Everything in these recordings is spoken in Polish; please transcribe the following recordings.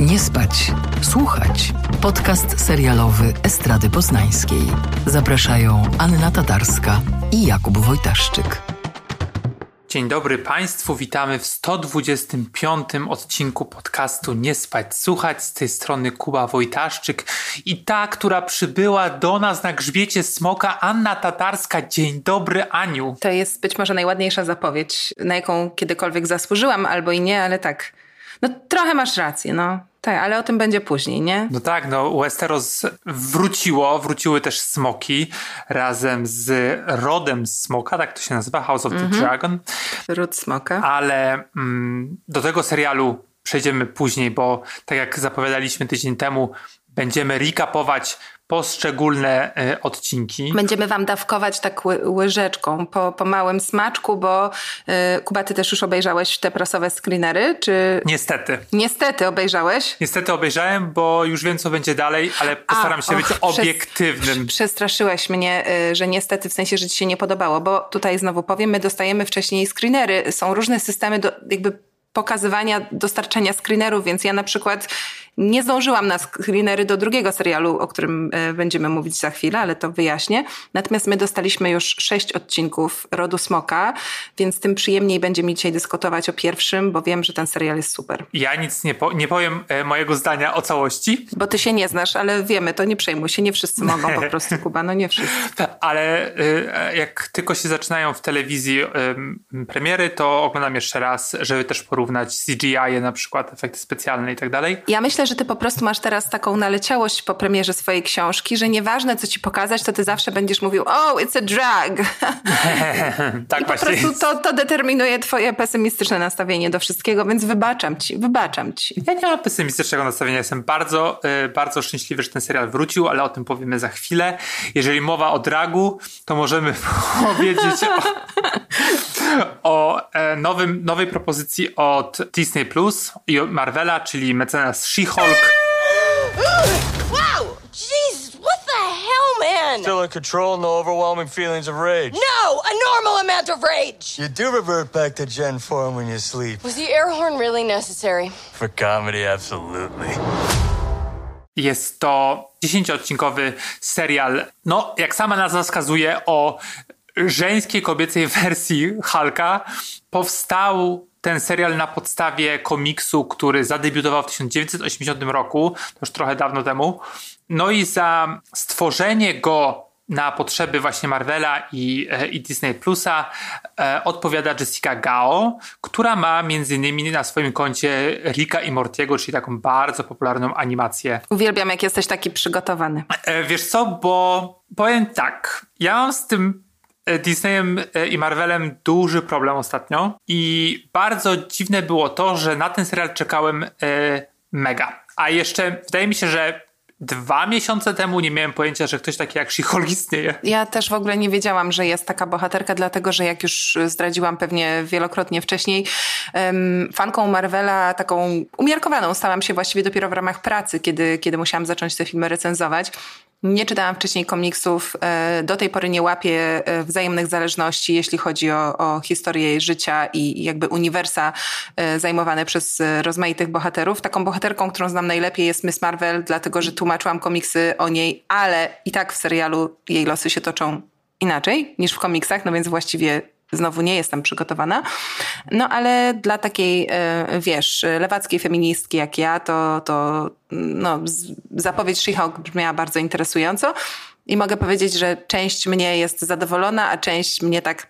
Nie spać, słuchać. Podcast serialowy Estrady Poznańskiej. Zapraszają Anna Tatarska i Jakub Wojtaszczyk. Dzień dobry Państwu, witamy w 125 odcinku podcastu Nie spać, słuchać. Z tej strony Kuba Wojtaszczyk i ta, która przybyła do nas na grzbiecie smoka, Anna Tatarska. Dzień dobry, Aniu. To jest być może najładniejsza zapowiedź, na jaką kiedykolwiek zasłużyłam, albo i nie, ale tak. No trochę masz rację, no. Tak, ale o tym będzie później, nie? No tak, no Westeros wróciło, wróciły też smoki razem z rodem smoka, tak to się nazywa, House of the mm -hmm. Dragon. Ród smoka. Ale mm, do tego serialu przejdziemy później, bo tak jak zapowiadaliśmy tydzień temu, będziemy recapować poszczególne y, odcinki. Będziemy wam dawkować tak ły, łyżeczką po, po małym smaczku, bo y, Kuba, ty też już obejrzałeś te prasowe screenery, czy... Niestety. Niestety obejrzałeś? Niestety obejrzałem, bo już wiem, co będzie dalej, ale postaram A, się och, być obiektywnym. Przestraszyłeś mnie, y, że niestety, w sensie, że ci się nie podobało, bo tutaj znowu powiem, my dostajemy wcześniej screenery, są różne systemy do, jakby pokazywania, dostarczania screenerów, więc ja na przykład nie zdążyłam na screenery do drugiego serialu, o którym e, będziemy mówić za chwilę, ale to wyjaśnię. Natomiast my dostaliśmy już sześć odcinków Rodu Smoka, więc tym przyjemniej będzie mi dzisiaj dyskutować o pierwszym, bo wiem, że ten serial jest super. Ja nic nie, po, nie powiem e, mojego zdania o całości. Bo ty się nie znasz, ale wiemy, to nie przejmuj się, nie wszyscy mogą po prostu, Kuba, no nie wszyscy. ale e, jak tylko się zaczynają w telewizji premiery, to oglądam jeszcze raz, żeby też porównać CGI, na przykład efekty specjalne i tak dalej. Ja myślę, że ty po prostu masz teraz taką naleciałość po premierze swojej książki, że nieważne co ci pokazać, to ty zawsze będziesz mówił, oh, it's a drag. tak I po prostu to, to determinuje twoje pesymistyczne nastawienie do wszystkiego, więc wybaczam ci, wybaczam ci. Ja nie mam pesymistycznego nastawienia, jestem bardzo, y, bardzo szczęśliwy, że ten serial wrócił, ale o tym powiemy za chwilę. Jeżeli mowa o dragu, to możemy powiedzieć o, o e, nowym, nowej propozycji od Disney Plus i Marvela, czyli mecenas She-Hulk Hulk. wow! Jesus, what the hell, man? Still in control, no overwhelming feelings of rage. No, a normal amount of rage. You do revert back to Gen form when you sleep. Was the air horn really necessary? For comedy, absolutely. Jest to 10-odcinkowy serial, no jak sama nazwa wskazuje, o żeńskiej, kobiecej wersji Hulka. Powstał ten serial na podstawie komiksu, który zadebiutował w 1980 roku, to już trochę dawno temu. No i za stworzenie go na potrzeby właśnie Marvela i, e, i Disney Plusa e, odpowiada Jessica Gao, która ma między innymi na swoim koncie Rika i Mortiego, czyli taką bardzo popularną animację. Uwielbiam, jak jesteś taki przygotowany. E, wiesz co, bo powiem tak, ja mam z tym Disneyem e, i Marvelem duży problem ostatnio i bardzo dziwne było to, że na ten serial czekałem e, mega. A jeszcze wydaje mi się, że dwa miesiące temu nie miałem pojęcia, że ktoś taki jak She-Hulk istnieje. Ja też w ogóle nie wiedziałam, że jest taka bohaterka, dlatego że jak już zdradziłam pewnie wielokrotnie wcześniej, fanką Marvela, taką umiarkowaną, stałam się właściwie dopiero w ramach pracy, kiedy, kiedy musiałam zacząć te filmy recenzować. Nie czytałam wcześniej komiksów, e, do tej pory nie łapię e, wzajemnych zależności, jeśli chodzi o, o historię jej życia i jakby uniwersa e, zajmowane przez rozmaitych bohaterów. Taką bohaterką, którą znam najlepiej jest Miss Marvel, dlatego że tłumaczyłam komiksy o niej, ale i tak w serialu jej losy się toczą inaczej niż w komiksach, no więc właściwie znowu nie jestem przygotowana. No ale dla takiej, e, wiesz, lewackiej feministki jak ja, to, to no, zapowiedź She-Hulk brzmiała bardzo interesująco. I mogę powiedzieć, że część mnie jest zadowolona, a część mnie tak.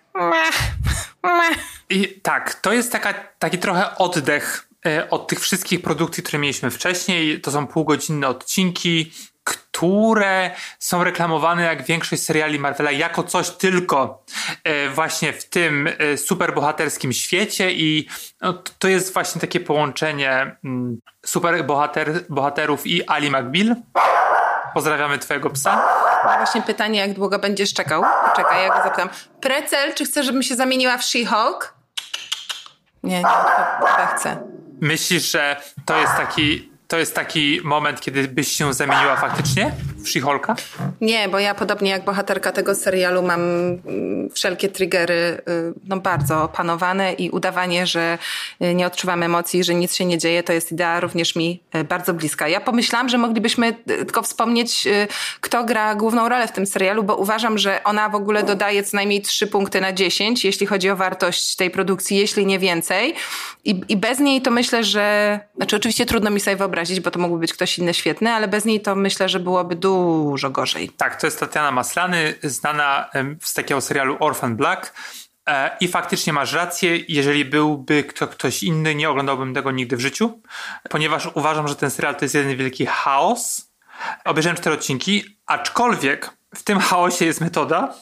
I tak, to jest taka, taki trochę oddech e, od tych wszystkich produkcji, które mieliśmy wcześniej. To są półgodzinne odcinki, które są reklamowane jak większość seriali Marvela jako coś tylko e, właśnie w tym e, superbohaterskim świecie i no, to jest właśnie takie połączenie mm, superbohaterów i Ali McBeal. Pozdrawiamy twojego psa. Właśnie pytanie, jak długo będziesz czekał? Czekaj, ja go zapytam. Precel, czy chcesz, żebym się zamieniła w She-Hulk? Nie, nie, chyba chcę. Myślisz, że to jest taki to jest taki moment, kiedy byś się zamieniła faktycznie? She-Hulka? Nie, bo ja podobnie jak bohaterka tego serialu mam mm, wszelkie triggery y, no, bardzo opanowane i udawanie, że y, nie odczuwam emocji, że nic się nie dzieje, to jest idea również mi y, bardzo bliska. Ja pomyślałam, że moglibyśmy tylko wspomnieć, kto gra główną rolę w tym serialu, bo uważam, że ona w ogóle dodaje co najmniej 3 punkty na 10, jeśli chodzi o wartość tej produkcji, jeśli nie więcej. I, I bez niej to myślę, że... Znaczy oczywiście trudno mi sobie wyobrazić, bo to mógłby być ktoś inny świetny, ale bez niej to myślę, że byłoby dużo gorzej. Tak, to jest Tatiana Maslany, znana z takiego serialu Orphan Black. E, I faktycznie masz rację, jeżeli byłby kto, ktoś inny, nie oglądałbym tego nigdy w życiu, ponieważ uważam, że ten serial to jest jeden wielki chaos. Obejrzałem cztery odcinki, aczkolwiek w tym chaosie jest metoda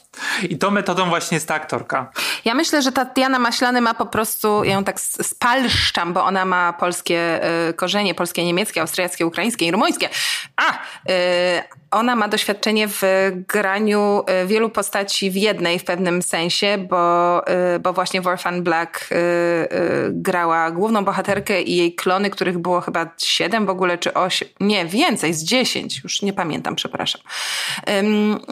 i tą metodą właśnie jest ta aktorka. Ja myślę, że Tatiana Maślany ma po prostu, ja ją tak spalszczam, bo ona ma polskie y, korzenie, polskie, niemieckie, austriackie, ukraińskie i rumuńskie. A! Y, ona ma doświadczenie w graniu y, wielu postaci w jednej w pewnym sensie, bo, y, bo właśnie w Orphan Black y, grała główną bohaterkę i jej klony, których było chyba siedem w ogóle, czy osiem, nie, więcej, z dziesięć, już nie pamiętam, przepraszam.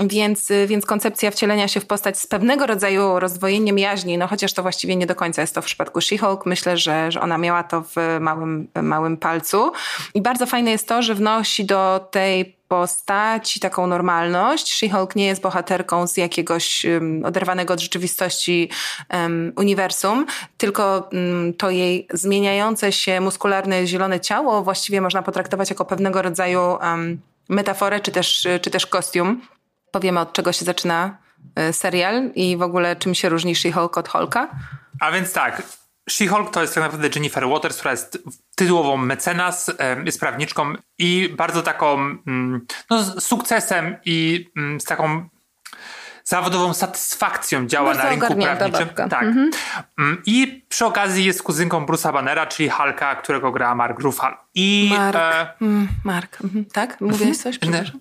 Więc, więc koncepcja wcielenia się w postać z pewnego rodzaju rozdwojeniem jaźni, no chociaż to właściwie nie do końca jest to w przypadku She-Hulk, myślę, że, że ona miała to w małym, małym palcu. I bardzo fajne jest to, że wnosi do tej postaci taką normalność. She-Hulk nie jest bohaterką z jakiegoś um, oderwanego od rzeczywistości um, uniwersum, tylko um, to jej zmieniające się muskularne zielone ciało właściwie można potraktować jako pewnego rodzaju um, metaforę czy też, czy też kostium. Powiemy od czego się zaczyna y, serial i w ogóle czym się różni She-Hulk od Hulka. A więc tak, She-Hulk to jest tak naprawdę Jennifer Waters, która jest tytułową mecenas, jest prawniczką i bardzo taką mm, no, z sukcesem i mm, z taką zawodową satysfakcją działa Bardzo na rynku prawniczym. babka. Tak. Mm, I przy okazji jest kuzynką Bruce'a Bannera, czyli Hulka, którego gra Mark Ruffalo. I, Mark. e, Mark. Mhm. Tak? Mówiłeś coś? Przepraszam.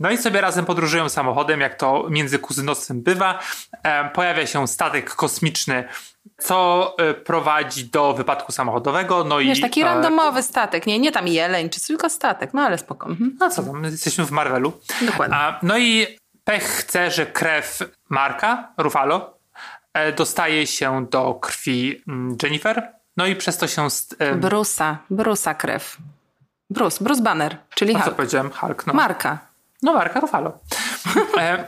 No i sobie razem podróżują samochodem, jak to między kuzynostwem bywa. E, pojawia się statek kosmiczny, co e, prowadzi do wypadku samochodowego. No Wiesz, i, taki e, randomowy statek, nie, nie tam jeleń, czy tylko statek, no ale spoko. Mhm. No co tam, jesteśmy w Marvelu. Dokładnie. No i pech chce, że krew Marka, Ruffalo, e, dostaje się do krwi mm, Jennifer. No i przez to się... st- Brusa, Brusa krew. Bruce, Bruce Banner, czyli a co Hulk. powiedziałem? Hulk. No. Marka. No, Marka Ruffalo. E,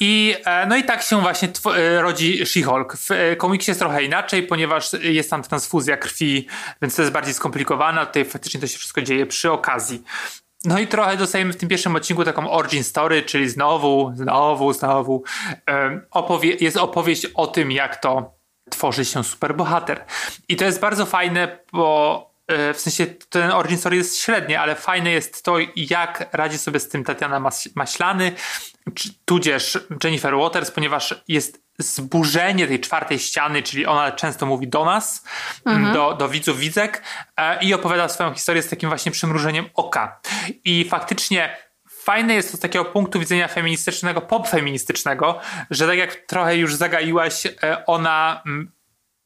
I, e, no i tak się właśnie tw- e, rodzi She-Hulk. W komiksie jest trochę inaczej, ponieważ jest tam transfuzja krwi, więc to jest bardziej skomplikowane. Tutaj faktycznie to się wszystko dzieje przy okazji. No i trochę dostajemy w tym pierwszym odcinku taką origin story, czyli znowu, znowu, znowu opowie- jest opowieść o tym, jak to tworzy się superbohater. I to jest bardzo fajne, bo w sensie ten origin story jest średnie, ale fajne jest to, jak radzi sobie z tym Tatiana Mas- Maślany, czy, tudzież Jennifer Waters, ponieważ jest zburzenie tej czwartej ściany, czyli ona często mówi do nas, do, do widzów, widzek e, i opowiada swoją historię z takim właśnie przymrużeniem oka. I faktycznie fajne jest to z takiego punktu widzenia feministycznego, pop-feministycznego, że tak jak trochę już zagaiłaś, e, ona mm,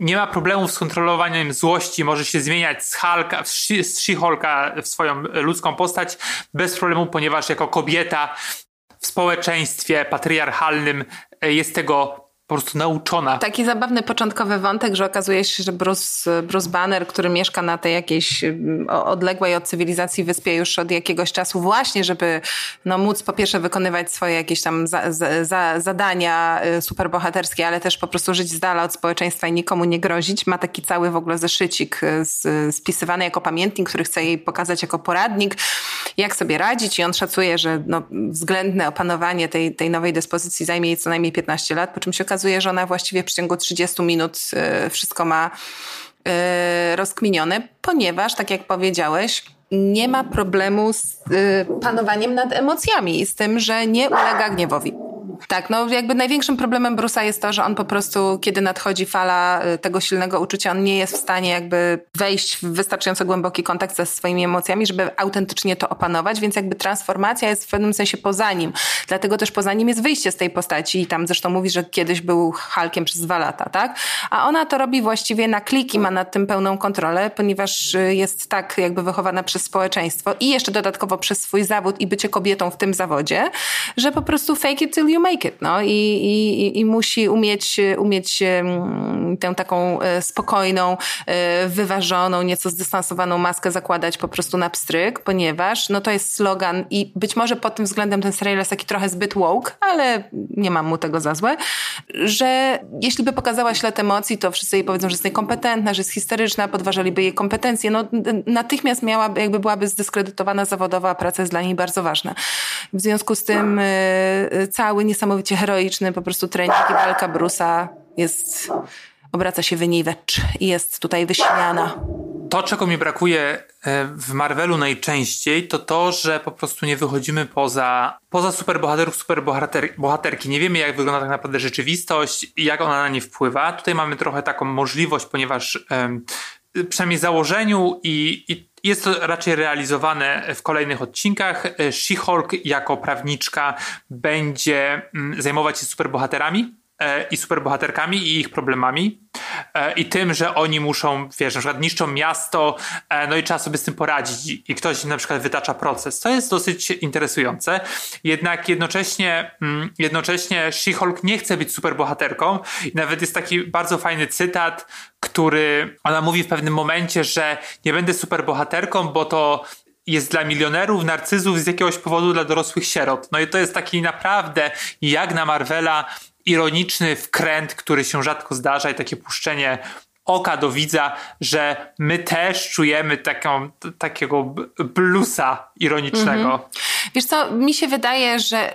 nie ma problemów z kontrolowaniem złości, może się zmieniać z Hulka, z She-Hulka w swoją ludzką postać bez problemu, ponieważ jako kobieta w społeczeństwie patriarchalnym e, jest tego po prostu nauczona. Taki zabawny początkowy wątek, że okazuje się, że Bruce, Bruce Banner, który mieszka na tej jakiejś mm, odległej od cywilizacji wyspie już od jakiegoś czasu właśnie, żeby no, móc po pierwsze wykonywać swoje jakieś tam za, za, zadania y, superbohaterskie, ale też po prostu żyć z dala od społeczeństwa i nikomu nie grozić. Ma taki cały w ogóle zeszycik y, z, spisywany jako pamiętnik, który chce jej pokazać jako poradnik, jak sobie radzić i on szacuje, że no, względne opanowanie tej, tej nowej dyspozycji zajmie jej co najmniej 15 lat, po czym się okazuje, że ona właściwie w przeciągu 30 minut y, wszystko ma y, rozkminione, ponieważ, tak jak powiedziałeś, nie ma problemu z y, panowaniem nad emocjami i z tym, że nie ulega gniewowi. Tak, no jakby największym problemem Brusa jest to, że on po prostu, kiedy nadchodzi fala y, tego silnego uczucia, on nie jest w stanie jakby wejść w wystarczająco głęboki kontakt ze swoimi emocjami, żeby autentycznie to opanować, więc jakby transformacja jest w pewnym sensie poza nim. Dlatego też poza nim jest wyjście z tej postaci i tam zresztą mówi, że kiedyś był Hulkiem przez dwa lata, tak? A ona to robi właściwie na kliki, ma nad tym pełną kontrolę, ponieważ y, jest tak jakby wychowana przez społeczeństwo i jeszcze dodatkowo przez swój zawód i bycie kobietą w tym zawodzie, że po prostu fake it till you make it, no i, i, i musi umieć, umieć tę taką e, spokojną, e, wyważoną, nieco zdystansowaną maskę zakładać po prostu na pstryk, ponieważ no to jest slogan i być może pod tym względem ten serial jest taki trochę zbyt woke, ale nie mam mu tego za złe, że jeśli by pokazała ślad emocji, to wszyscy jej powiedzą, że jest niekompetentna, że jest historyczna, podważaliby jej kompetencje. No natychmiast miałaby, jakby byłaby zdyskredytowana zawodowa, a praca jest dla niej bardzo ważna. W związku z tym y, cały niesamowicie heroiczny po prostu trening i walka Brusa jest, obraca się w niej wecz i jest tutaj wyśmiana. To, czego mi brakuje e, w Marvelu najczęściej, to to, że po prostu nie wychodzimy poza, poza superbohaterów, superbohaterki. Nie wiemy, jak wygląda tak naprawdę rzeczywistość i jak ona na nie wpływa. Tutaj mamy trochę taką możliwość, ponieważ um, przynajmniej założeniu i, i jest to raczej realizowane w kolejnych odcinkach. She-Hulk jako prawniczka będzie mm, zajmować się superbohaterami i superbohaterkami i ich problemami e, i tym, że oni muszą, wiesz, na przykład niszczą miasto, e, no i trzeba sobie z tym poradzić i ktoś na przykład wytacza proces. To jest dosyć interesujące. Jednak jednocześnie, mm, jednocześnie She-Hulk nie chce być superbohaterką i nawet jest taki bardzo fajny cytat, który ona mówi w pewnym momencie, że nie będę superbohaterką, bo to jest dla milionerów, narcyzów z jakiegoś powodu dla dorosłych sierot. No i to jest taki naprawdę jak na Marvela ironiczny wkręt, który się rzadko zdarza i takie puszczenie oka do widza, że my też czujemy taką, takiego bluesa ironicznego. Mhm. Wiesz co, mi się wydaje, że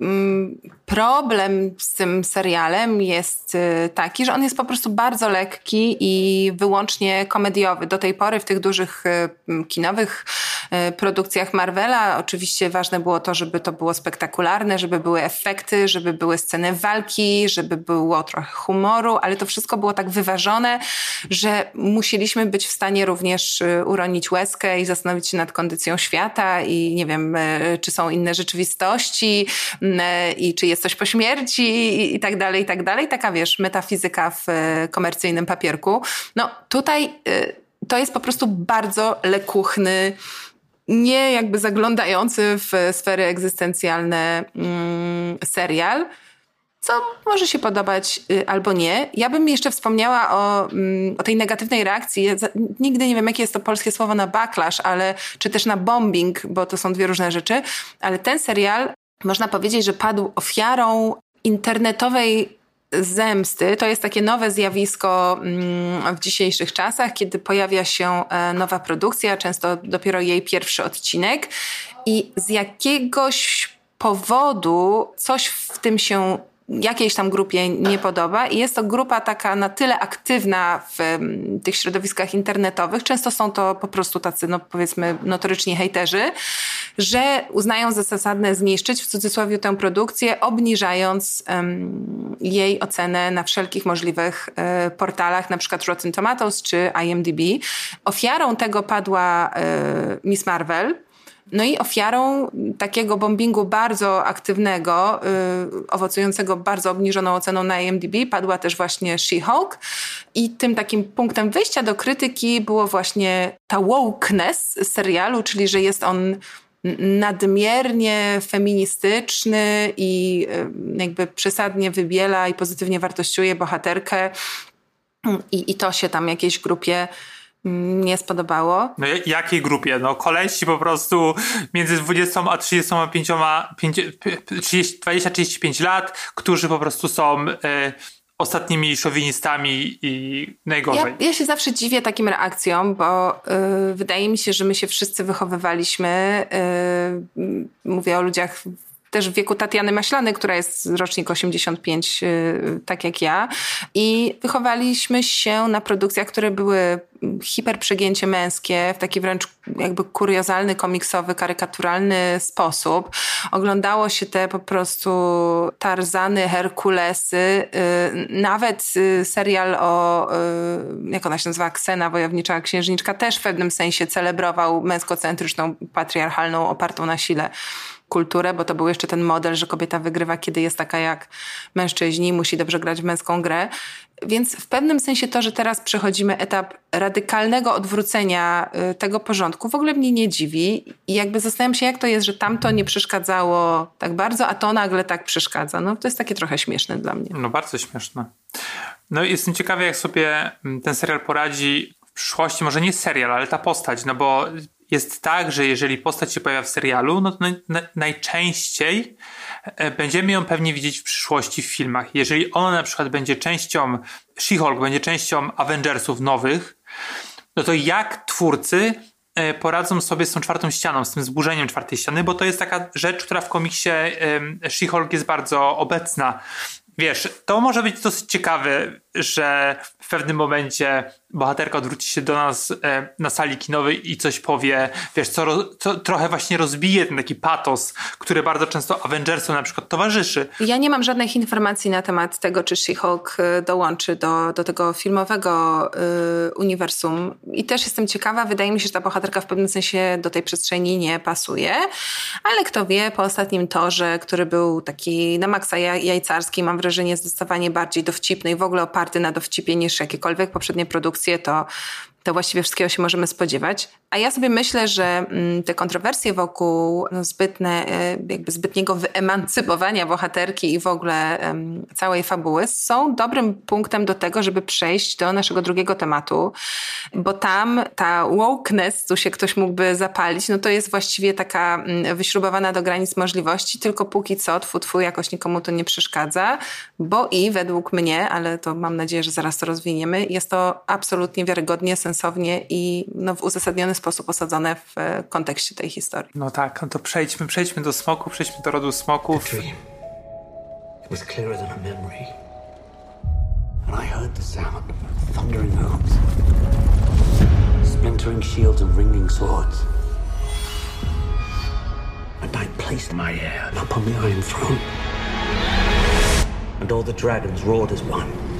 yy, problem z tym serialem jest y, taki, że on jest po prostu bardzo lekki i wyłącznie komediowy. Do tej pory w tych dużych y, kinowych y, produkcjach Marvela oczywiście ważne było to, żeby to było spektakularne, żeby były efekty, żeby były sceny walki, żeby było trochę humoru, ale to wszystko było tak wyważone, że musieliśmy być w stanie również uronić łezkę i zastanowić się nad kondycją świata i nie wiem, czy są inne rzeczywistości i czy jest coś po śmierci i, i tak dalej, i tak dalej. Taka, wiesz, metafizyka w e, komercyjnym papierku. No tutaj e, to jest po prostu bardzo lekuchny, nie jakby zaglądający w sfery egzystencjalne mm, serial, co może się podobać y, albo nie. Ja bym jeszcze wspomniała o, mm, o tej negatywnej reakcji. Nigdy nie wiem, jakie jest to polskie słowo na backlash, ale, czy też na bombing, bo to są dwie różne rzeczy, ale ten serial można powiedzieć, że padł ofiarą internetowej zemsty. To jest takie nowe zjawisko mm, w dzisiejszych czasach, kiedy pojawia się e, nowa produkcja, często dopiero jej pierwszy odcinek i z jakiegoś powodu coś w tym się jakiejś tam grupie nie podoba i jest to grupa taka na tyle aktywna w tych środowiskach internetowych, często są to po prostu tacy, no powiedzmy, notoryczni hejterzy, że uznają za zasadne zniszczyć w cudzysłowie tę produkcję, obniżając um, jej ocenę na wszelkich możliwych e, portalach, na przykład Rotten Tomatoes czy IMDb. Ofiarą tego padła e, Miss Marvel, no i ofiarą takiego bombingu bardzo aktywnego, yy, owocującego bardzo obniżoną oceną na IMDb, padła też właśnie She-Hulk. I tym takim punktem wyjścia do krytyki było właśnie ta wokeness serialu, czyli że jest on nadmiernie feministyczny i y, jakby przesadnie wybiela i pozytywnie wartościuje bohaterkę. I, i to się tam jakiejś grupie nie spodobało. No jakiej grupie? No kolesi po prostu między 20 a 35, 20-35 lat, którzy po prostu są y, ostatnimi szowinistami i najgorzej. Ja, ja, się zawsze dziwię takim reakcjom, bo y, wydaje mi się, że my się wszyscy wychowywaliśmy, y, mówię o ludziach też w wieku Tatiany Maślany, która jest rocznik 85, y, tak jak ja. I wychowaliśmy się na produkcjach, które były hiperprzegięcie męskie, w taki wręcz jakby kuriozalny, komiksowy, karykaturalny sposób. Oglądało się te po prostu Tarzany, Herkulesy, y, nawet y, serial o, jak ona się nazywa, Ksena, wojownicza księżniczka, też w pewnym sensie celebrował męskocentryczną, patriarchalną, opartą na sile kulturę, bo to był jeszcze ten model, że kobieta wygrywa, kiedy jest taka jak mężczyźni, musi dobrze grać w męską grę. Więc w pewnym sensie to, że teraz przechodzimy etap radykalnego odwrócenia y, tego porządku, w ogóle mnie nie dziwi. I jakby zastanawiam się, jak to jest, że tamto nie przeszkadzało tak bardzo, a to nagle tak przeszkadza. No to jest takie trochę śmieszne dla mnie. No bardzo śmieszne. No i jestem ciekawy, jak sobie mm, ten serial poradzi w przyszłości. Może nie serial, ale ta postać, no bo jest tak, że jeżeli postać się pojawia w serialu, no to najczęściej e, będziemy ją pewnie widzieć w przyszłości w filmach. Jeżeli ona na przykład będzie częścią, She-Hulk będzie częścią Avengersów nowych, no to jak twórcy e, poradzą sobie z tą czwartą ścianą, z tym zburzeniem czwartej ściany, bo to jest taka rzecz, która w komiksie She-Hulk jest bardzo obecna. Wiesz, to może być dosyć ciekawe, że w pewnym momencie bohaterka odwróci się do nas e, na sali kinowej i coś powie, wiesz, co, co, trochę właśnie rozbije ten taki patos, który bardzo często Avengersom na przykład towarzyszy. Ja nie mam żadnych informacji na temat tego, czy She-Hulk e, dołączy do, do tego filmowego y, uniwersum i też jestem ciekawa, wydaje mi się, że ta bohaterka w pewnym sensie do tej przestrzeni nie pasuje, ale kto wie, po ostatnim torze, który był taki na maksa jajcarski, mam wrażenie zdecydowanie bardziej dowcipny i w ogóle oparty na dowcipie niż jakiekolwiek poprzednie produkcje, to to właściwie wszystkiego się możemy spodziewać. A ja sobie myślę, że mm, te kontrowersje wokół no, zbytne, e, jakby zbytniego wyemancypowania bohaterki i w ogóle całej fabuły są dobrym punktem do tego, żeby przejść do naszego drugiego tematu, bo tam ta wokeness, tu się ktoś mógłby zapalić, no to jest właściwie taka mm, wyśrubowana do granic możliwości, tylko póki co, tfu, tfu, jakoś nikomu to nie przeszkadza, bo i według mnie, ale to mam nadzieję, że zaraz to rozwiniemy, jest to absolutnie wiarygodnie, sensownie i no, w uzasadniony sposób osadzone w e, kontekście tej historii. No tak, no to przejdźmy, przejdźmy do smoku, przejdźmy do rodu smoków. It was clearer than a memory. And I heard the sound of thundering hooves, splintering shields and ringing swords. And I placed my heir upon the Iron Throne. And all the dragons roared as one.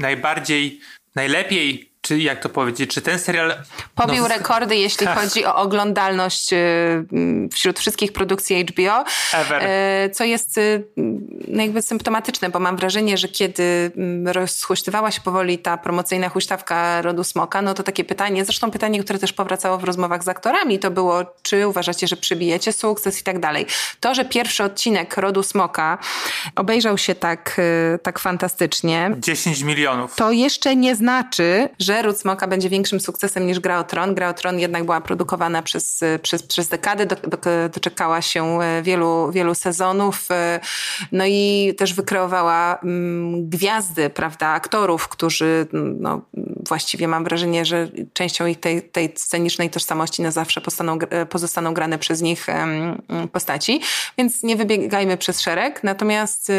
Najbardziej, najlepiej czy jak to powiedzieć, czy ten serial... Pobił no, rekordy, jeśli tak. chodzi o oglądalność y, wśród wszystkich produkcji HBO, Ever. Y, co jest y, no jakby symptomatyczne, bo mam wrażenie, że kiedy mm, rozhuśtywała się powoli ta promocyjna huśtawka Rodu Smoka, no to takie pytanie, zresztą pytanie, które też powracało w rozmowach z aktorami, to było, czy uważacie, że przybijecie sukces i tak dalej. To, że pierwszy odcinek Rodu Smoka obejrzał się tak, tak fantastycznie... 10 milionów. To jeszcze nie znaczy, że że Ród Smoka będzie większym sukcesem niż Gra o Tron. Gra o Tron jednak była produkowana przez, przez, przez dekady, do, do, doczekała się e, wielu, wielu sezonów, e, no i też wykreowała mm, gwiazdy, prawda, aktorów, którzy no, właściwie mam wrażenie, że częścią ich tej, tej scenicznej tożsamości na zawsze pozostaną grane przez nich postaci, więc nie wybiegajmy przez szereg, natomiast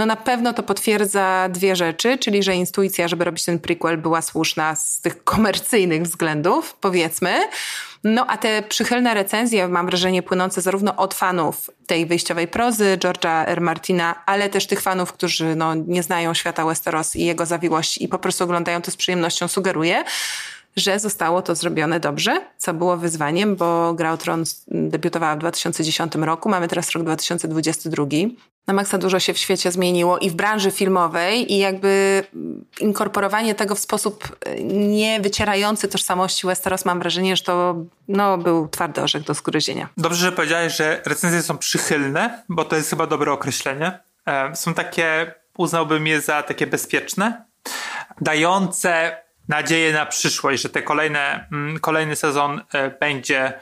no na pewno to potwierdza dwie rzeczy, czyli że intuicja, żeby robić ten prequel była słuszna z tych komercyjnych względów, powiedzmy. No a te przychylne recenzje, mam wrażenie, płynące zarówno od fanów tej wyjściowej prozy George'a R. Martina, ale też tych fanów, którzy no, nie znają świata Westeros i jego zawiłości i po prostu oglądają to z przyjemnością, sugeruje, że zostało to zrobione dobrze, co było wyzwaniem, bo Gra o Tron debiutowała w 2010 roku, mamy teraz rok 2022. Na maksa dużo się w świecie zmieniło i w branży filmowej i jakby inkorporowanie tego w sposób e, nie wycierający tożsamości Westeros mam wrażenie, że to no, był twardy orzech do zgryzienia. Dobrze, że powiedziałeś, że recenzje są przychylne, bo to jest chyba dobre określenie. E, są takie, uznałbym je za takie bezpieczne, dające nadzieję na przyszłość, że te kolejne, mm, kolejny sezon e, będzie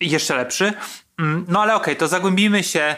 jeszcze lepszy. Mm, no ale okej, okay, to zagłębimy się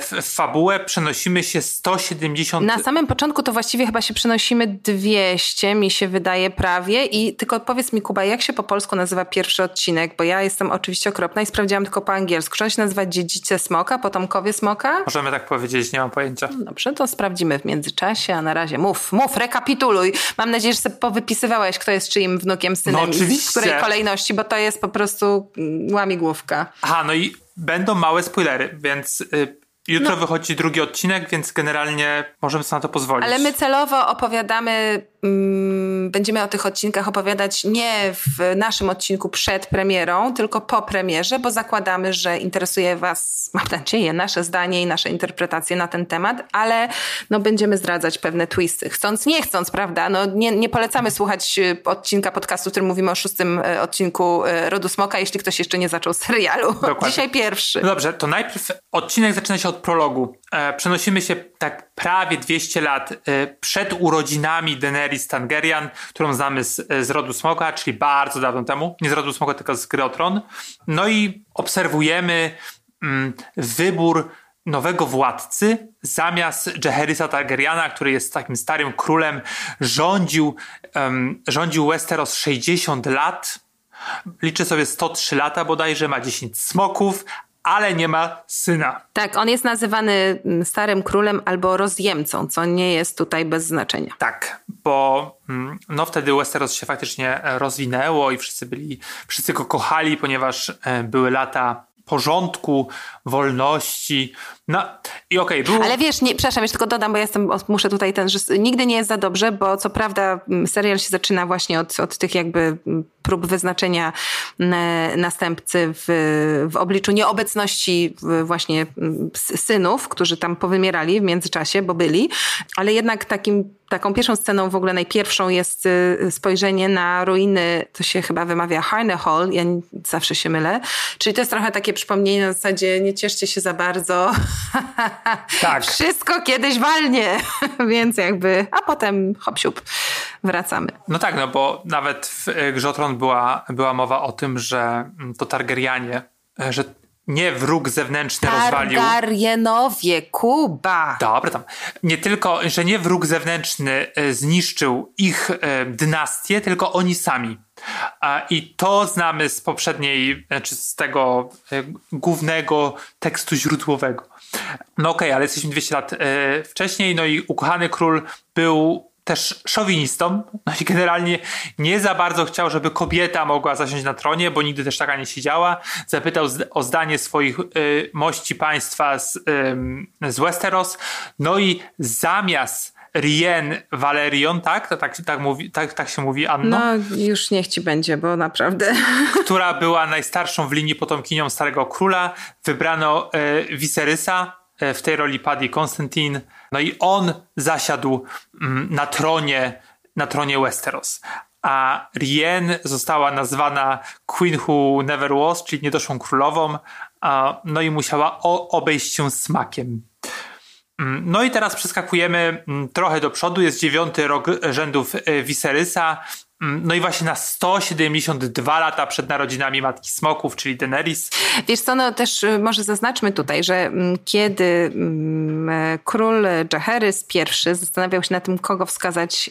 w, w fabułę przenosimy się 170... Na samym początku to właściwie chyba się przenosimy 200, mi się wydaje prawie. I tylko powiedz mi, Kuba, jak się po polsku nazywa pierwszy odcinek? Bo ja jestem oczywiście okropna i sprawdziłam tylko po angielsku. Czy on się nazywa Dziedzice Smoka, Potomkowie Smoka? Możemy tak powiedzieć, nie mam pojęcia. Dobrze, to sprawdzimy w międzyczasie, a na razie mów, mów, rekapituluj. Mam nadzieję, że sobie powypisywałeś, kto jest czyim wnukiem, synem No oczywiście. w której kolejności, bo to jest po prostu mm, łamigłówka. Aha, no i będą małe spoilery, więc y, jutro No. wychodzi drugi odcinek, więc generalnie możemy sobie na to pozwolić. Ale my celowo opowiadamy, mm, będziemy o tych odcinkach opowiadać nie w naszym odcinku przed premierą, tylko po premierze, bo zakładamy, że interesuje Was, mam nadzieję, nasze zdanie i nasze interpretacje na ten temat, ale no, będziemy zdradzać pewne twisty. Chcąc, nie chcąc, prawda? No, nie, nie polecamy słuchać y, odcinka podcastu, w którym mówimy o szóstym y, odcinku y, Rodu Smoka, jeśli ktoś jeszcze nie zaczął serialu. Dokładnie. Dzisiaj pierwszy. No dobrze, to najpierw odcinek zaczyna się od prologu. E, przenosimy się tak prawie 200 lat e, przed urodzinami Daenerys Targaryen, którą znamy z, z rodu Smoka, czyli bardzo dawno temu. Nie z rodu Smoka, tylko z Gry o Tron. No i obserwujemy mm, wybór nowego władcy zamiast Jaehaerys'a Targaryena, który jest takim starym królem, rządził, em, rządził Westeros 60 lat. Liczy sobie 103 lata bodajże, ma 10 smoków, ale nie ma syna. Tak, on jest nazywany mm, starym królem albo rozjemcą, co nie jest tutaj bez znaczenia. Tak, bo mm, no wtedy Westeros się faktycznie e, rozwinęło i wszyscy byli, wszyscy go kochali, ponieważ e, były lata porządku, wolności. No i okej, był... Ale wiesz, nie, przepraszam, jeszcze tylko dodam, bo ja jestem, muszę tutaj ten, że nigdy nie jest za dobrze, bo co prawda serial się zaczyna właśnie od, od tych jakby prób wyznaczenia następcy w, w obliczu nieobecności właśnie synów, którzy tam powymierali w międzyczasie, bo byli, ale jednak takim Taką pierwszą sceną, w ogóle najpierwszą jest y, spojrzenie na ruiny, to się chyba wymawia Harnehall, ja nie- zawsze się mylę. Czyli to jest trochę takie przypomnienie na zasadzie nie cieszcie się za bardzo. Tak. Wszystko kiedyś walnie. Więc jakby, a potem hop siup, wracamy. No tak, no bo nawet w e, Grze o Tron była, była mowa o tym, że mm, to Targaryenie, e, że nie wróg zewnętrzny rozwalił... Targaryenowie, Kuba. Dobra, tam. Nie tylko, że nie wróg zewnętrzny e, zniszczył ich dynastię, tylko oni sami. I to znamy z poprzedniej, znaczy z tego e, głównego tekstu źródłowego. No okej, ale jesteśmy 200 lat e, wcześniej, no i ukochany król był też szowinistą, no i generalnie nie za bardzo chciał, żeby kobieta mogła zasiąść na tronie, bo nigdy też taka nie siedziała. Zapytał o zdanie swoich y, mości państwa z, z Westeros, no i zamiast Rien Valerion, tak? To tak, tak, mówi, tak, tak się mówi, Anno? No już niech ci będzie, bo naprawdę. która była najstarszą w linii potomkinią Starego Króla. Wybrano e, Viserysa, e, w tej roli Paddy Konstantin. No i on zasiadł mm, na tronie, na tronie Westeros. A Rien została nazwana Queen Who Never Was, czyli niedoszłą królową. A, no i musiała obejść się smakiem. Mm, No i teraz przeskakujemy mm, trochę do przodu. Jest dziewiąty rok rzędów e, Viserysa. Mm, No i właśnie na 172 lata przed narodzinami Matki Smoków, czyli Daenerys. Wiesz co, no też y, może zaznaczmy tutaj, że mm, kiedy mm, e, król Jaehaerys I zastanawiał się nad tym, kogo wskazać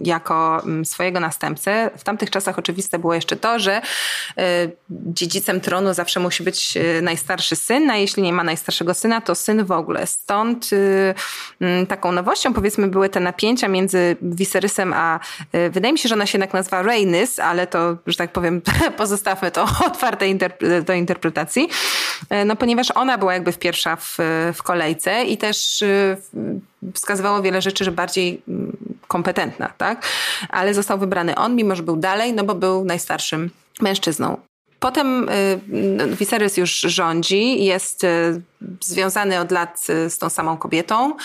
jako swojego następcę, w tamtych czasach oczywiste było jeszcze to, że y, dziedzicem tronu zawsze musi być y, najstarszy syn, a jeśli nie ma najstarszego syna, to syn w ogóle. Stąd y, taką nowością powiedzmy były te napięcia między Viserysem a wydaje mi się, że ona się jednak nazywa Rhaenys, ale to, że tak powiem, pozostawmy to otwarte interp- do interpretacji, E, no ponieważ ona była jakby pierwsza w, w kolejce i też y, wskazywało wiele rzeczy, że bardziej mm, kompetentna, tak? Ale został wybrany on, mimo że był dalej, no bo był najstarszym mężczyzną. Potem y, no, Viserys już rządzi, jest y, związany od lat y, z tą samą kobietą.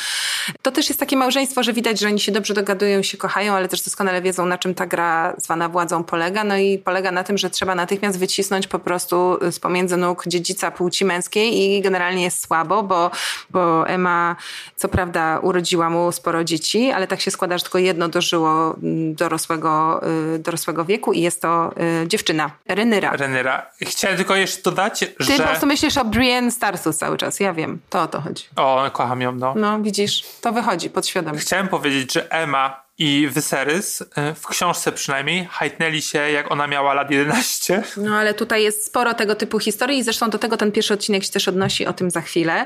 To też jest takie małżeństwo, że widać, że oni się dobrze dogadują, się kochają, ale też doskonale wiedzą, na czym ta gra zwana władzą polega. No i polega na tym, że trzeba natychmiast wycisnąć po prostu z pomiędzy nóg dziedzica płci męskiej i generalnie jest słabo, bo, bo Emma co prawda urodziła mu sporo dzieci, ale tak się składa, że tylko jedno dożyło mm, dorosłego, dorosłego wieku i jest to dziewczyna, Renyra. Chciałem tylko jeszcze dodać, Ty że... po prostu myślisz o Brienne Starsu cały czas. czas, ja wiem, to o to chodzi. O, kocham ją, no. No, widzisz, to wychodzi podświadomie. Chciałem powiedzieć, że Emma i Viserys, y, w książce przynajmniej, hajtnęli się jak ona miała lat 11. No ale tutaj jest sporo tego typu historii i zresztą do tego ten pierwszy odcinek się też odnosi, o tym za chwilę.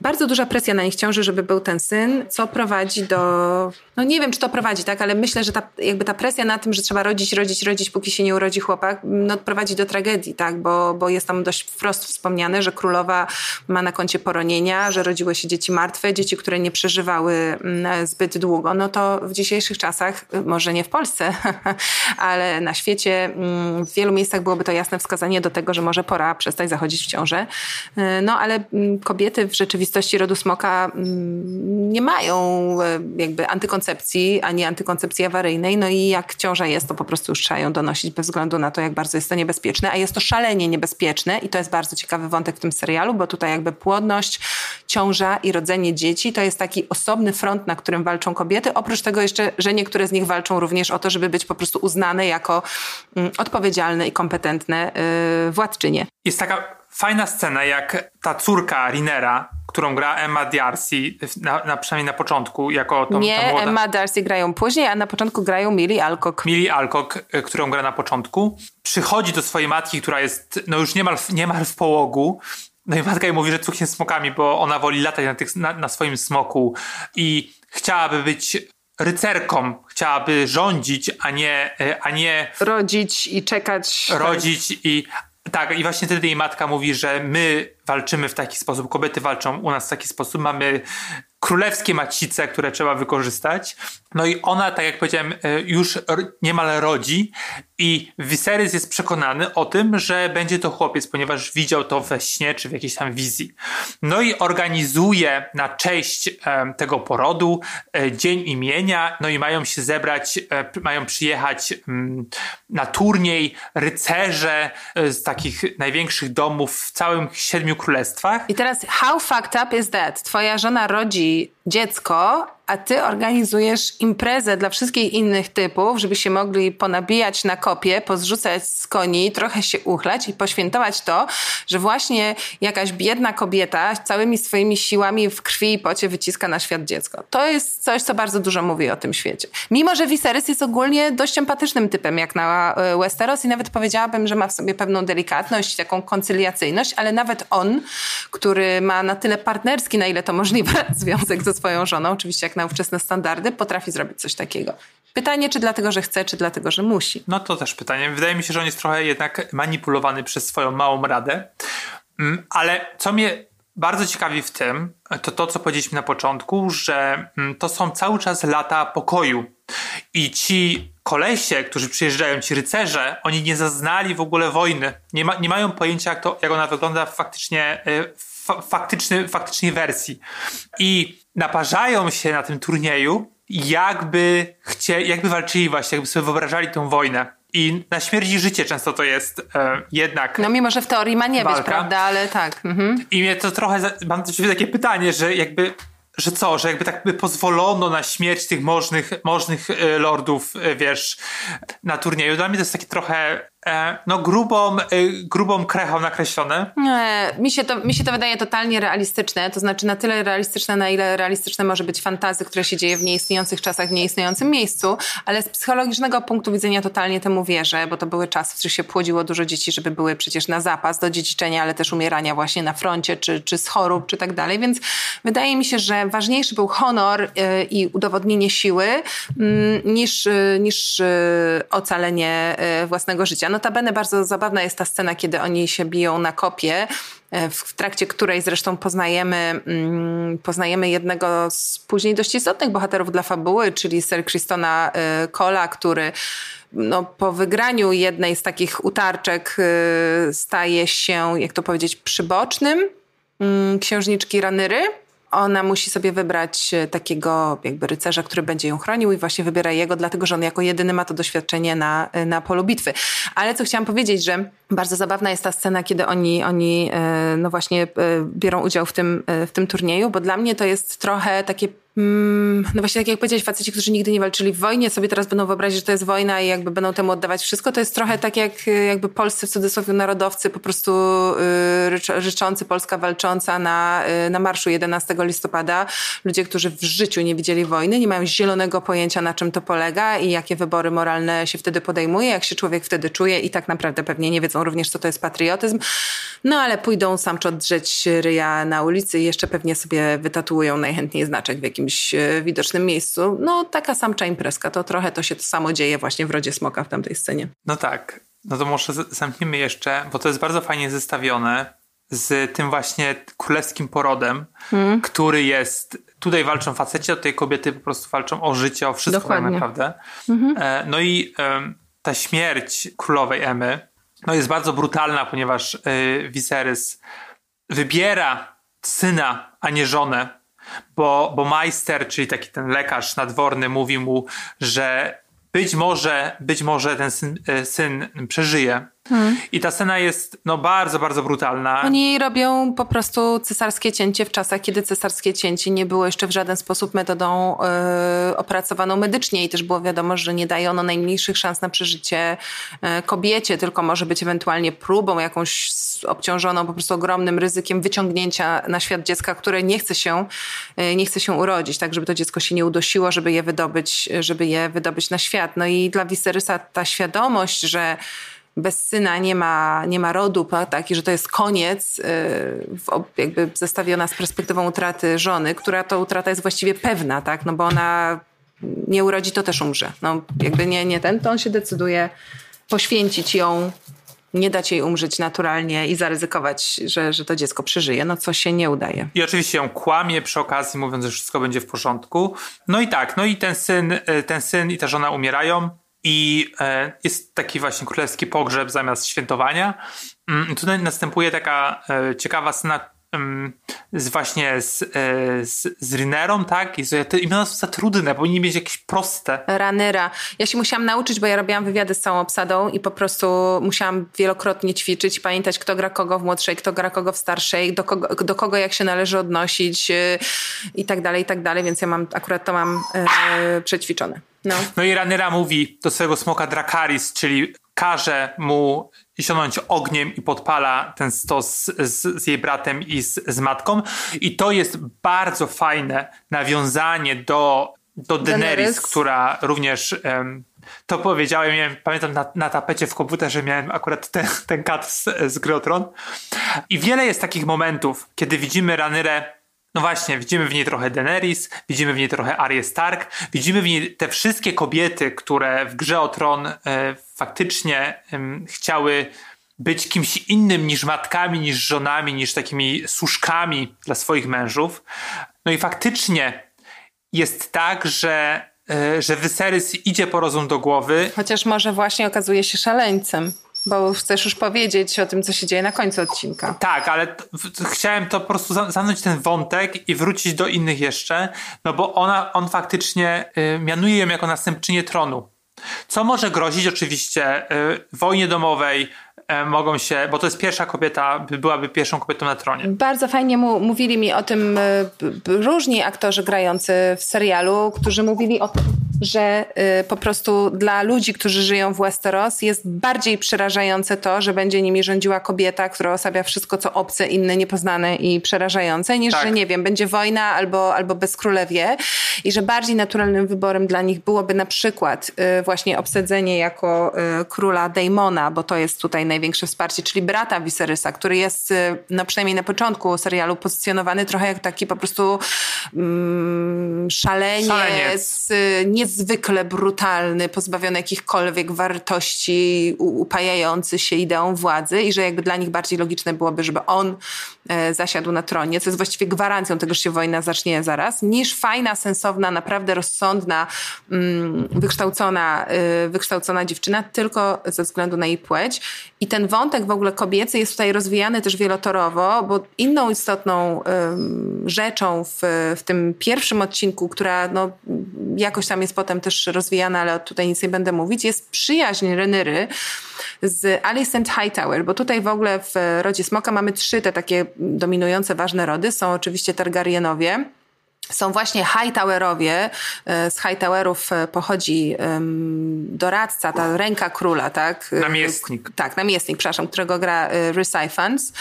Bardzo duża presja na nich ciąży, żeby był ten syn, co prowadzi do... No nie wiem, czy to prowadzi, tak, ale myślę, że ta, jakby ta presja na tym, że trzeba rodzić, rodzić, rodzić, póki się nie urodzi chłopak, no prowadzi do tragedii, tak, bo, bo jest tam dość wprost wspomniane, że królowa ma na koncie poronienia, że rodziły się dzieci martwe, dzieci, które nie przeżywały mm, zbyt długo. No to w dzisiejszych czasach, może nie w Polsce, ale na świecie mm, w wielu miejscach byłoby to jasne wskazanie do tego, że może pora przestać zachodzić w ciążę. Y, no ale mm, kobiety w rzeczywistości rodu smoka mm, nie mają e, jakby antykoncepcji, ani antykoncepcji awaryjnej. No i jak ciąża jest, to po prostu już trzeba ją donosić bez względu na to, jak bardzo jest to niebezpieczne. A jest to szalenie niebezpieczne i to jest bardzo ciekawy wątek w tym serialu, bo tutaj jakby płodność, ciąża i rodzenie dzieci to jest taki osobny front, na którym walczą kobiety. Oprócz tego jeszcze, że niektóre z nich walczą również o to, żeby być po prostu uznane jako mm, odpowiedzialne i kompetentne yy, władczynie. Jest taka fajna scena, jak ta córka Rinera, którą gra Emma Darcy, na, na, przynajmniej na początku, jako tą, Nie, ta. Emma Darcy grają później, a na początku grają Millie Alcock. Millie Alcock, y, którą gra na początku, przychodzi do swojej matki, która jest no już niemal, niemal w połogu, no i matka jej mówi, że cuchnie smokami, bo ona woli latać na, tych, na, na swoim smoku i chciałaby być rycerką, chciałaby rządzić, a nie, y, a nie rodzić i czekać. Rodzić i tak, i właśnie wtedy jej matka mówi, że my walczymy w taki sposób, kobiety walczą u nas w taki sposób, mamy królewskie macice, które trzeba wykorzystać. No i ona, tak jak powiedziałem, e, już niemal rodzi i Viserys jest przekonany o tym, że będzie to chłopiec, ponieważ widział to we śnie czy w jakiejś tam wizji. No i organizuje na cześć e, tego porodu e, dzień imienia, no i mają się zebrać, mają przyjechać mm, na turniej rycerze z takich największych domów w całym siedmiu królestwach. I teraz, how fucked up is that? Twoja żona rodzi dziecko, a ty organizujesz imprezę dla wszystkich innych typów, żeby się mogli ponabijać na kopie, pozrzucać z koni, trochę się uchlać i poświętować to, że właśnie jakaś biedna kobieta całymi swoimi siłami w krwi i pocie wyciska na świat dziecko. To jest coś, co bardzo dużo mówi o tym świecie. Mimo, że Viserys jest ogólnie dość empatycznym typem, jak na e, Westeros i nawet powiedziałabym, że ma w sobie pewną delikatność, taką koncyliacyjność, ale nawet on, który ma na tyle partnerski, na ile to możliwe, związek ze swoją żoną, oczywiście jak na ówczesne standardy, potrafi zrobić coś takiego. Pytanie, czy dlatego, że chce, czy dlatego, że musi. No to też pytanie. Wydaje mi się, że on jest trochę jednak manipulowany przez swoją małą radę. Mm, ale co mnie bardzo ciekawi w tym, to to, co powiedzieliśmy na początku, że mm, to są cały czas lata pokoju. I ci kolesie, którzy przyjeżdżają, ci rycerze, oni nie zaznali w ogóle wojny. Nie, ma, nie mają pojęcia, jak, to, jak ona wygląda faktycznie, w e, faktyczny, faktycznej wersji. I naparzają się na tym turnieju, jakby, chcie, jakby walczyli właśnie, jakby sobie wyobrażali tę wojnę. I na śmierć i życie często to jest e, jednak. No mimo, że w teorii ma nie walka. być, prawda, ale tak. Mhm. I mnie to trochę. Mam do ciebie takie pytanie, że jakby. Że co, że jakby tak by pozwolono na śmierć tych możnych, możnych e, lordów, e, wiesz, na turnieju. Dla mnie to jest takie trochę no grubą, e, grubą krechą nakreślone. Nie, mi się, to, mi się to wydaje totalnie realistyczne, to znaczy na tyle realistyczne, na ile realistyczne może być fantazy, które się dzieje w nieistniejących czasach, w nieistniejącym miejscu, ale z psychologicznego punktu widzenia totalnie temu wierzę, bo to były czasy, w których się płodziło dużo dzieci, żeby były przecież na zapas do dziedziczenia, ale też umierania właśnie na froncie, czy, czy z chorób, czy tak dalej, więc wydaje mi się, że ważniejszy był honor yy, i udowodnienie siły yy, niż, yy, niż ocalenie własnego życia. Notabene bardzo zabawna jest ta scena, kiedy oni się biją na kopie, e, w trakcie której zresztą poznajemy, mm, poznajemy jednego z później dość istotnych bohaterów dla fabuły, czyli Sir Christona e, Cola, który no, po wygraniu jednej z takich utarczek e, staje się, jak to powiedzieć, przybocznym mm, księżniczki Ranyry ona musi sobie wybrać e, takiego jakby rycerza, który będzie ją chronił i właśnie wybiera jego, dlatego że on jako jedyny ma to doświadczenie na, e, na polu bitwy. Ale co chciałam powiedzieć, że bardzo zabawna jest ta scena, kiedy oni, oni e, no właśnie biorą udział w tym, w tym turnieju, bo dla mnie to jest trochę takie no właśnie tak jak powiedziałeś, faceci, którzy nigdy nie walczyli w wojnie, sobie teraz będą wyobrazić, że to jest wojna i jakby będą temu oddawać wszystko. To jest trochę tak jak jakby polscy w cudzysłowie narodowcy po prostu y, ryczący Polska walcząca na, y, na marszu 11 listopada. Ludzie, którzy w życiu nie widzieli wojny, nie mają zielonego pojęcia na czym to polega i jakie wybory moralne się wtedy podejmuje, jak się człowiek wtedy czuje i tak naprawdę pewnie nie wiedzą również, co to jest patriotyzm. No ale pójdą samczot drzeć ryja na ulicy i jeszcze pewnie sobie wytatuują najchętniej znaczek w jakimś jakimś e, widocznym miejscu. No taka samcza imprezka, to trochę to się to samo dzieje właśnie w Rodzie Smoka w tamtej scenie. No tak, no to może zamkniemy jeszcze, bo to jest bardzo fajnie zestawione z tym właśnie królewskim porodem, hmm. który jest, tutaj walczą faceci, a tutaj kobiety po prostu walczą o życie, o wszystko tak naprawdę. Mhm. E, no i ta śmierć królowej Emy no jest bardzo brutalna, ponieważ e, Viserys wybiera syna, a nie żonę bo, bo majster, czyli taki ten lekarz nadworny, mówi mu, że być może, być może ten syn, e, syn przeżyje. Hmm. I ta scena jest no, bardzo, bardzo brutalna. Oni robią po prostu cesarskie cięcie w czasach, kiedy cesarskie cięcie nie było jeszcze w żaden sposób metodą yy, opracowaną medycznie i też było wiadomo, że nie daje ono najmniejszych szans na przeżycie yy, kobiecie, tylko może być ewentualnie próbą jakąś obciążoną po prostu ogromnym ryzykiem wyciągnięcia na świat dziecka, które nie chce się, yy, nie chce się urodzić, tak żeby to dziecko się nie udosiło, żeby je wydobyć, żeby je wydobyć na świat. No i dla Viserysa ta świadomość, że bez syna nie ma, nie ma rodu, tak? i że to jest koniec, y, jakby zestawiona z perspektywą utraty żony, która to utrata jest właściwie pewna, tak? no bo ona nie urodzi, to też umrze. No, jakby nie, nie ten, to on się decyduje poświęcić ją, nie dać jej umrzeć naturalnie i zaryzykować, że, że to dziecko przeżyje, no co się nie udaje. I oczywiście ją kłamie przy okazji, mówiąc, że wszystko będzie w porządku. No i tak, no i ten syn, y, ten syn i ta żona umierają. I e, jest taki właśnie królewski pogrzeb zamiast świętowania. Mm, tutaj następuje taka e, ciekawa scena z właśnie z, e, z, z Rynerą, tak? I te imiona są za trudne, powinni mieć jakieś proste. Ranyra. Ja się musiałam nauczyć, bo ja robiłam wywiady z całą obsadą i po prostu musiałam wielokrotnie ćwiczyć, pamiętać kto gra kogo w młodszej, kto gra kogo w starszej, do kogo, do kogo jak się należy odnosić i tak dalej, i tak dalej, więc ja mam, akurat to mam e, przećwiczone. No. no i Ranyra mówi do swojego smoka Drakaris, czyli każe mu sionąć ogniem i podpala ten stos z, z jej bratem i z, z, matką. I to jest bardzo fajne nawiązanie do, do Daenerys, Daenerys. która również... Um, to powiedziałem, miałem, pamiętam na, na, tapecie w komputerze miałem akurat ten, ten kat z, z Grotron. I wiele jest takich momentów, kiedy widzimy Ranyrę no właśnie, widzimy w niej trochę Daenerys, widzimy w niej trochę Arya Stark, widzimy w niej te wszystkie kobiety, które w grze o tron e, faktycznie chciały być kimś innym niż matkami, niż żonami, niż takimi służkami dla swoich mężów. No i faktycznie jest tak, że, e, że Viserys idzie po rozum do głowy. Chociaż może właśnie okazuje się szaleńcem. Bo chcesz już powiedzieć o tym, co się dzieje na końcu odcinka. Tak, ale chciałem to po prostu zamknąć ten wątek i wrócić do innych jeszcze, no bo ona, on faktycznie y, mianuje ją jako następczynię tronu. Co może grozić oczywiście y, wojnie domowej, E, mogą się, bo to jest pierwsza kobieta, byłaby pierwszą kobietą na tronie. Bardzo fajnie mu, mówili mi o tym e, różni aktorzy grający w serialu, którzy mówili o tym, że y, po prostu dla ludzi, którzy żyją w Westeros jest bardziej przerażające to, że będzie nimi rządziła kobieta, która osabia wszystko, co obce, inne, niepoznane i przerażające, niż, tak. że nie wiem, będzie wojna albo, albo bezkrólewie i że bardziej naturalnym wyborem dla nich byłoby na przykład y, właśnie obsadzenie jako y, króla Daemona, bo to jest tutaj największe wsparcie, czyli brata Viserysa, który jest, no przynajmniej na początku serialu, pozycjonowany trochę jak taki po prostu mm, szaleniec, szaleniec. Niezwykle brutalny, pozbawiony jakichkolwiek wartości, upajający się ideą władzy i że jakby dla nich bardziej logiczne byłoby, żeby on e, zasiadł na tronie, co jest właściwie gwarancją tego, że się wojna zacznie zaraz, niż fajna, sensowna, naprawdę rozsądna, mm, wykształcona, y, wykształcona dziewczyna, tylko ze względu na jej płeć. I ten wątek w ogóle kobiecy jest tutaj rozwijany też wielotorowo, bo inną istotną rzeczą w, w tym pierwszym odcinku, która no, jakoś tam jest potem też rozwijana, ale tutaj nic nie będę mówić, jest przyjaźń Renyry z Alicent Hightower, bo tutaj w ogóle w rodzie Smoka mamy trzy te takie dominujące, ważne rody. Są oczywiście Targaryenowie, są właśnie Hightowerowie. E, Z Hightowerów e, pochodzi doradca, ta ręka króla, tak? Namiestnik. Tak, namiestnik, przepraszam, którego gra e, Rhys Ifans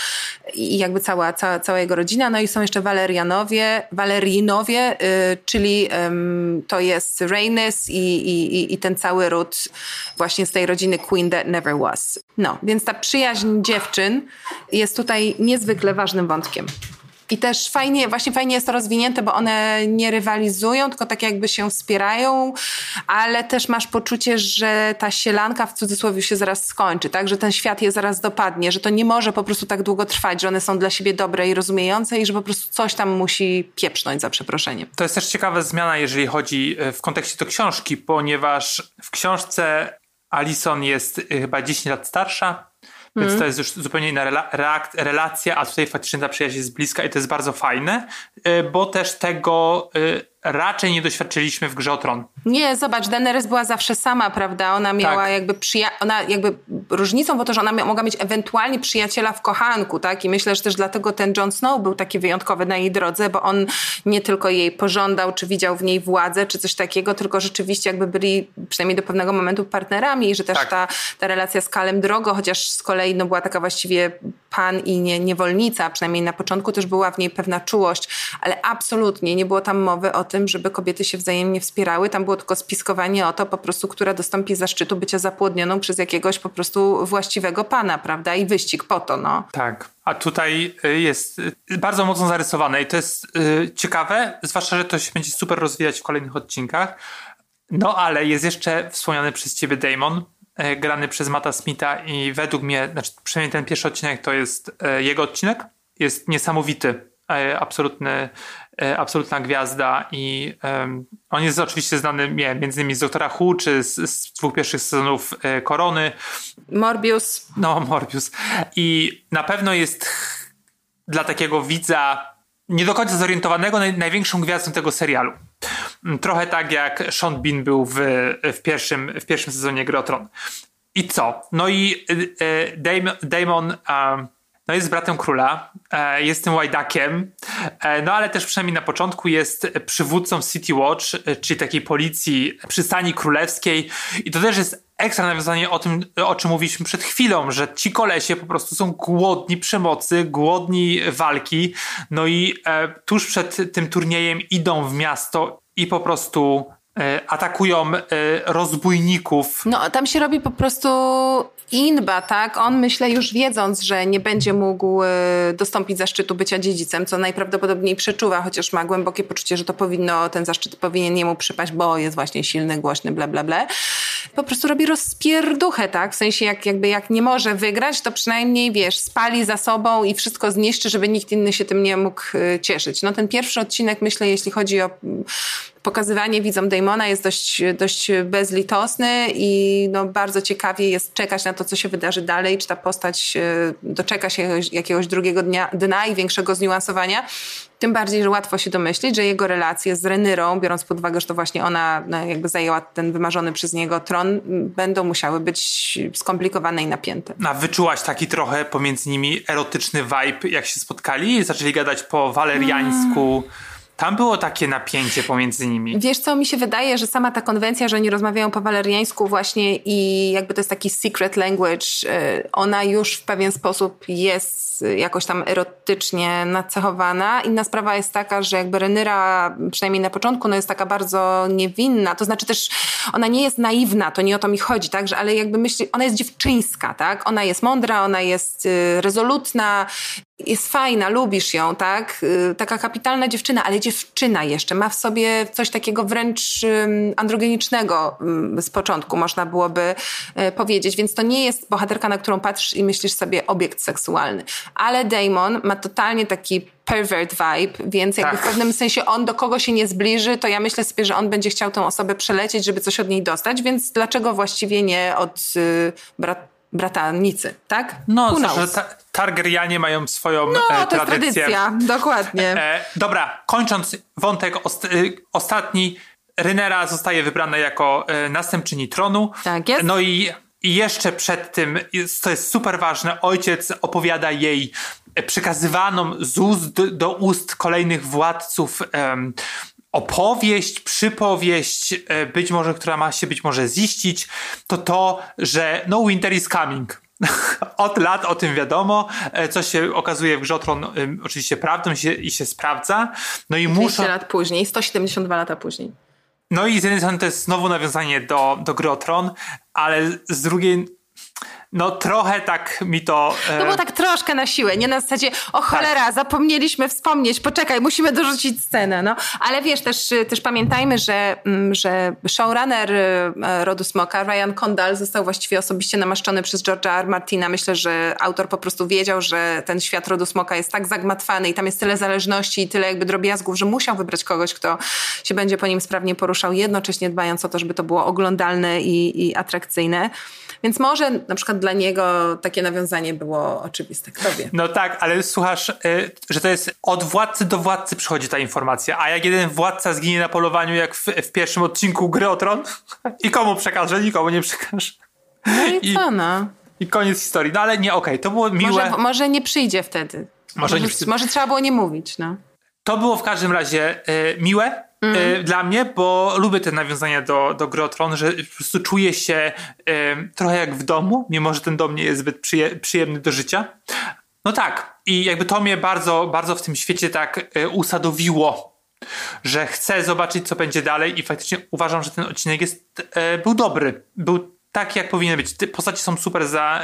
i jakby cała, cała, cała jego rodzina. No i są jeszcze Walerianowie, Walerinowie, e, czyli to jest Rhaenys i, i- i ten cały ród właśnie z tej rodziny Queen That Never Was. No, więc ta przyjaźń dziewczyn jest tutaj niezwykle ważnym wątkiem. I też fajnie, właśnie fajnie jest to rozwinięte, bo one nie rywalizują, tylko tak jakby się wspierają, ale też masz poczucie, że ta sielanka w cudzysłowie się zaraz skończy, tak? Że ten świat je zaraz dopadnie, że to nie może po prostu tak długo trwać, że one są dla siebie dobre i rozumiejące i że po prostu coś tam musi pieprznąć za przeproszeniem. To jest też ciekawa zmiana, jeżeli chodzi e, w kontekście do książki, ponieważ w książce Alison jest e, chyba 10 lat starsza, więc to jest już zupełnie inna relacja, a tutaj faktycznie ta przyjaźń jest bliska i to jest bardzo fajne, e, bo też tego e, raczej nie doświadczyliśmy w Grze o Tron. Nie, zobacz, Daenerys była zawsze sama, prawda? Ona miała Tak. jakby przyja- ona jakby różnicą było to, że ona mia- mogła mieć ewentualnie przyjaciela w kochanku, tak? I myślę, że też dlatego ten Jon Snow był taki wyjątkowy na jej drodze, bo on nie tylko jej pożądał, czy widział w niej władzę, czy coś takiego, tylko rzeczywiście jakby byli przynajmniej do pewnego momentu partnerami i że też Tak. ta, ta relacja z Kalem drogo, chociaż z kolei no, była taka właściwie pan i nie, niewolnica, przynajmniej na początku też była w niej pewna czułość, ale absolutnie nie było tam mowy o tym, żeby kobiety się wzajemnie wspierały. Tam było tylko spiskowanie o to po prostu, która dostąpi zaszczytu bycia zapłodnioną przez jakiegoś po prostu właściwego pana, prawda? I wyścig po to, no. Tak. A tutaj y, jest y, bardzo mocno zarysowane i to jest y, ciekawe, zwłaszcza, że to się będzie super rozwijać w kolejnych odcinkach. No ale jest jeszcze wspomniany przez ciebie Damon, y, grany przez Mata Smitha i według mnie, znaczy przynajmniej ten pierwszy odcinek to jest y, jego odcinek, jest niesamowity, y, absolutny, absolutna gwiazda i em, on jest oczywiście znany nie, między innymi z Doktora Who czy z, z dwóch pierwszych sezonów y, Korony, Morbius, no, Morbius. I na pewno jest dla takiego widza nie do końca zorientowanego naj, największą gwiazdą tego serialu. Mm, Trochę tak jak Sean Bean był w, w, pierwszym, w pierwszym sezonie Gry o Tron. I co? No i y, y, Damon, Damon um, no jest bratem króla, e, jest tym łajdakiem, e, no ale też przynajmniej na początku jest przywódcą City Watch, e, czyli takiej policji przystani królewskiej. I to też jest ekstra nawiązanie o tym, o czym mówiliśmy przed chwilą, że ci kolesie po prostu są głodni przemocy, głodni walki, no i tuż przed tym turniejem idą w miasto i po prostu atakują e, rozbójników, No, tam się robi po prostu inba, tak? On myślę już wiedząc, że nie będzie mógł e, dostąpić zaszczytu bycia dziedzicem, co najprawdopodobniej przeczuwa, chociaż ma głębokie poczucie, że to powinno, ten zaszczyt powinien jemu przypaść, bo jest właśnie silny, głośny, bla, bla, bla. Po prostu robi rozpierduchę, tak? W sensie jak, jakby jak nie może wygrać, to przynajmniej, wiesz, spali za sobą i wszystko zniszczy, żeby nikt inny się tym nie mógł e, cieszyć. No ten pierwszy odcinek, myślę, jeśli chodzi o pokazywanie widzom Damona jest dość, dość bezlitosny i no, bardzo ciekawie jest czekać na to, co się wydarzy dalej, czy ta postać e, doczeka się jakiegoś, drugiego dnia, dna i większego zniuansowania. Tym bardziej, że łatwo się domyślić, że jego relacje z Renyrą, biorąc pod uwagę, że to właśnie ona no, jakby zajęła ten wymarzony przez niego tron, będą musiały być skomplikowane i napięte. A wyczułaś taki trochę pomiędzy nimi erotyczny vibe, jak się spotkali? Zaczęli gadać po waleriańsku. Tam było takie napięcie pomiędzy nimi. Wiesz co, mi się wydaje, że sama ta konwencja, że oni rozmawiają po waleriańsku właśnie i jakby to jest taki secret language, y, ona już w pewien sposób jest jakoś tam erotycznie nacechowana. Inna sprawa jest taka, że jakby Renyra, przynajmniej na początku, no jest taka bardzo niewinna, to znaczy też ona nie jest naiwna, to nie o to mi chodzi, tak, ale jakby myśli, ona jest dziewczyńska, tak, ona jest mądra, ona jest y, rezolutna, jest fajna, lubisz ją, tak? Y, Taka kapitalna dziewczyna, ale dziewczyna jeszcze. Ma w sobie coś takiego wręcz androgenicznego z początku, można byłoby y, powiedzieć. Więc to nie jest bohaterka, na którą patrzysz i myślisz sobie obiekt seksualny. Ale Damon ma totalnie taki pervert vibe, więc jakby Tak. w pewnym sensie on do kogo się nie zbliży, to ja myślę sobie, że on będzie chciał tę osobę przelecieć, żeby coś od niej dostać, więc dlaczego właściwie nie od y, brat, bratanicy, tak? No, że ta, Targaryenie mają swoją No, e, to jest tradycję. tradycja, dokładnie. E, dobra, kończąc wątek ost- y, ostatni, Rynera zostaje wybrana jako e, następczyni tronu. Tak jest. No i, i jeszcze przed tym, jest, to jest super ważne, ojciec opowiada jej przekazywaną z ust do ust kolejnych władców em, opowieść, przypowieść, e, być może, która ma się być może ziścić, to to, że no winter is coming. Od lat o tym wiadomo, e, co się okazuje w grze Tron, ym, oczywiście prawdą się, i się sprawdza. No i 200 muszą... lat później, 172 lata później. No i z jednej strony to jest znowu nawiązanie do, do gry Tron, ale z drugiej no trochę tak mi to... E... To było tak troszkę na siłę, nie na zasadzie o cholera, tak. zapomnieliśmy wspomnieć, poczekaj, musimy dorzucić scenę, no. Ale wiesz, też, też pamiętajmy, że, mm, że showrunner e, Rodu Smoka, Ryan Condal, został właściwie osobiście namaszczony przez George'a R. Martina. Myślę, że autor po prostu wiedział, że ten świat Rodu Smoka jest tak zagmatwany i tam jest tyle zależności i tyle jakby drobiazgów, że musiał wybrać kogoś, kto się będzie po nim sprawnie poruszał, jednocześnie dbając o to, żeby to było oglądalne i, i atrakcyjne. Więc może na przykład dla niego takie nawiązanie było oczywiste. Kto wie? No tak, ale słuchasz, y, że to jest od władcy do władcy przychodzi ta informacja, a jak jeden władca zginie na polowaniu, jak w, w pierwszym odcinku Gry o Tron i komu przekaże? Nikomu nie przekaże. No i, I co no? I koniec historii. No ale nie, okej, okay, to było miłe. Może, może nie przyjdzie wtedy. Może, może, nie może trzeba było nie mówić, no. To było w każdym razie y, miłe, mm. dla mnie, bo lubię te nawiązania do, do gry Tron, że po prostu czuję się y, trochę jak w domu, mimo że ten dom nie jest zbyt przyje, przyjemny do życia. No tak, i jakby to mnie bardzo, bardzo w tym świecie tak y, usadowiło, że chcę zobaczyć, co będzie dalej i faktycznie uważam, że ten odcinek jest, był dobry. Był tak, jak powinien być. Te postacie są super za,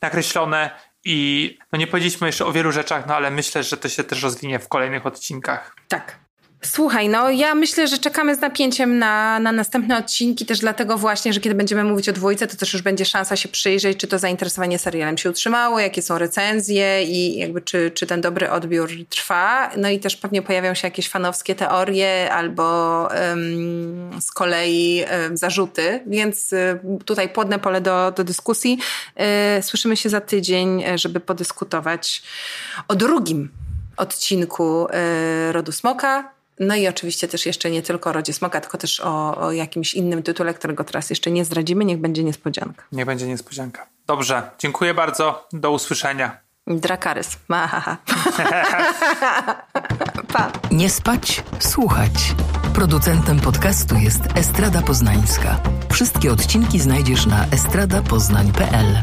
nakreślone i no nie powiedzieliśmy jeszcze o wielu rzeczach, no ale myślę, że to się też rozwinie w kolejnych odcinkach. Tak. Słuchaj, no ja myślę, że czekamy z napięciem na, na następne odcinki, też dlatego właśnie, że kiedy będziemy mówić o dwójce, to też już będzie szansa się przyjrzeć, czy to zainteresowanie serialem się utrzymało, jakie są recenzje i jakby czy, czy ten dobry odbiór trwa. No i też pewnie pojawią się jakieś fanowskie teorie albo um, z kolei um, zarzuty, więc y, tutaj płodne pole do, do dyskusji. Y, słyszymy się za tydzień, żeby podyskutować o drugim odcinku y, Rodu Smoka. No i oczywiście też jeszcze nie tylko o Rodzie Smoka, tylko też o, o, jakimś innym tytule, którego teraz jeszcze nie zdradzimy. Niech będzie niespodzianka. Niech będzie niespodzianka. Dobrze, dziękuję bardzo. Do usłyszenia. Drakarys. pa. Nie spać, słuchać. Producentem podcastu jest Estrada Poznańska. Wszystkie odcinki znajdziesz na estradapoznań.pl.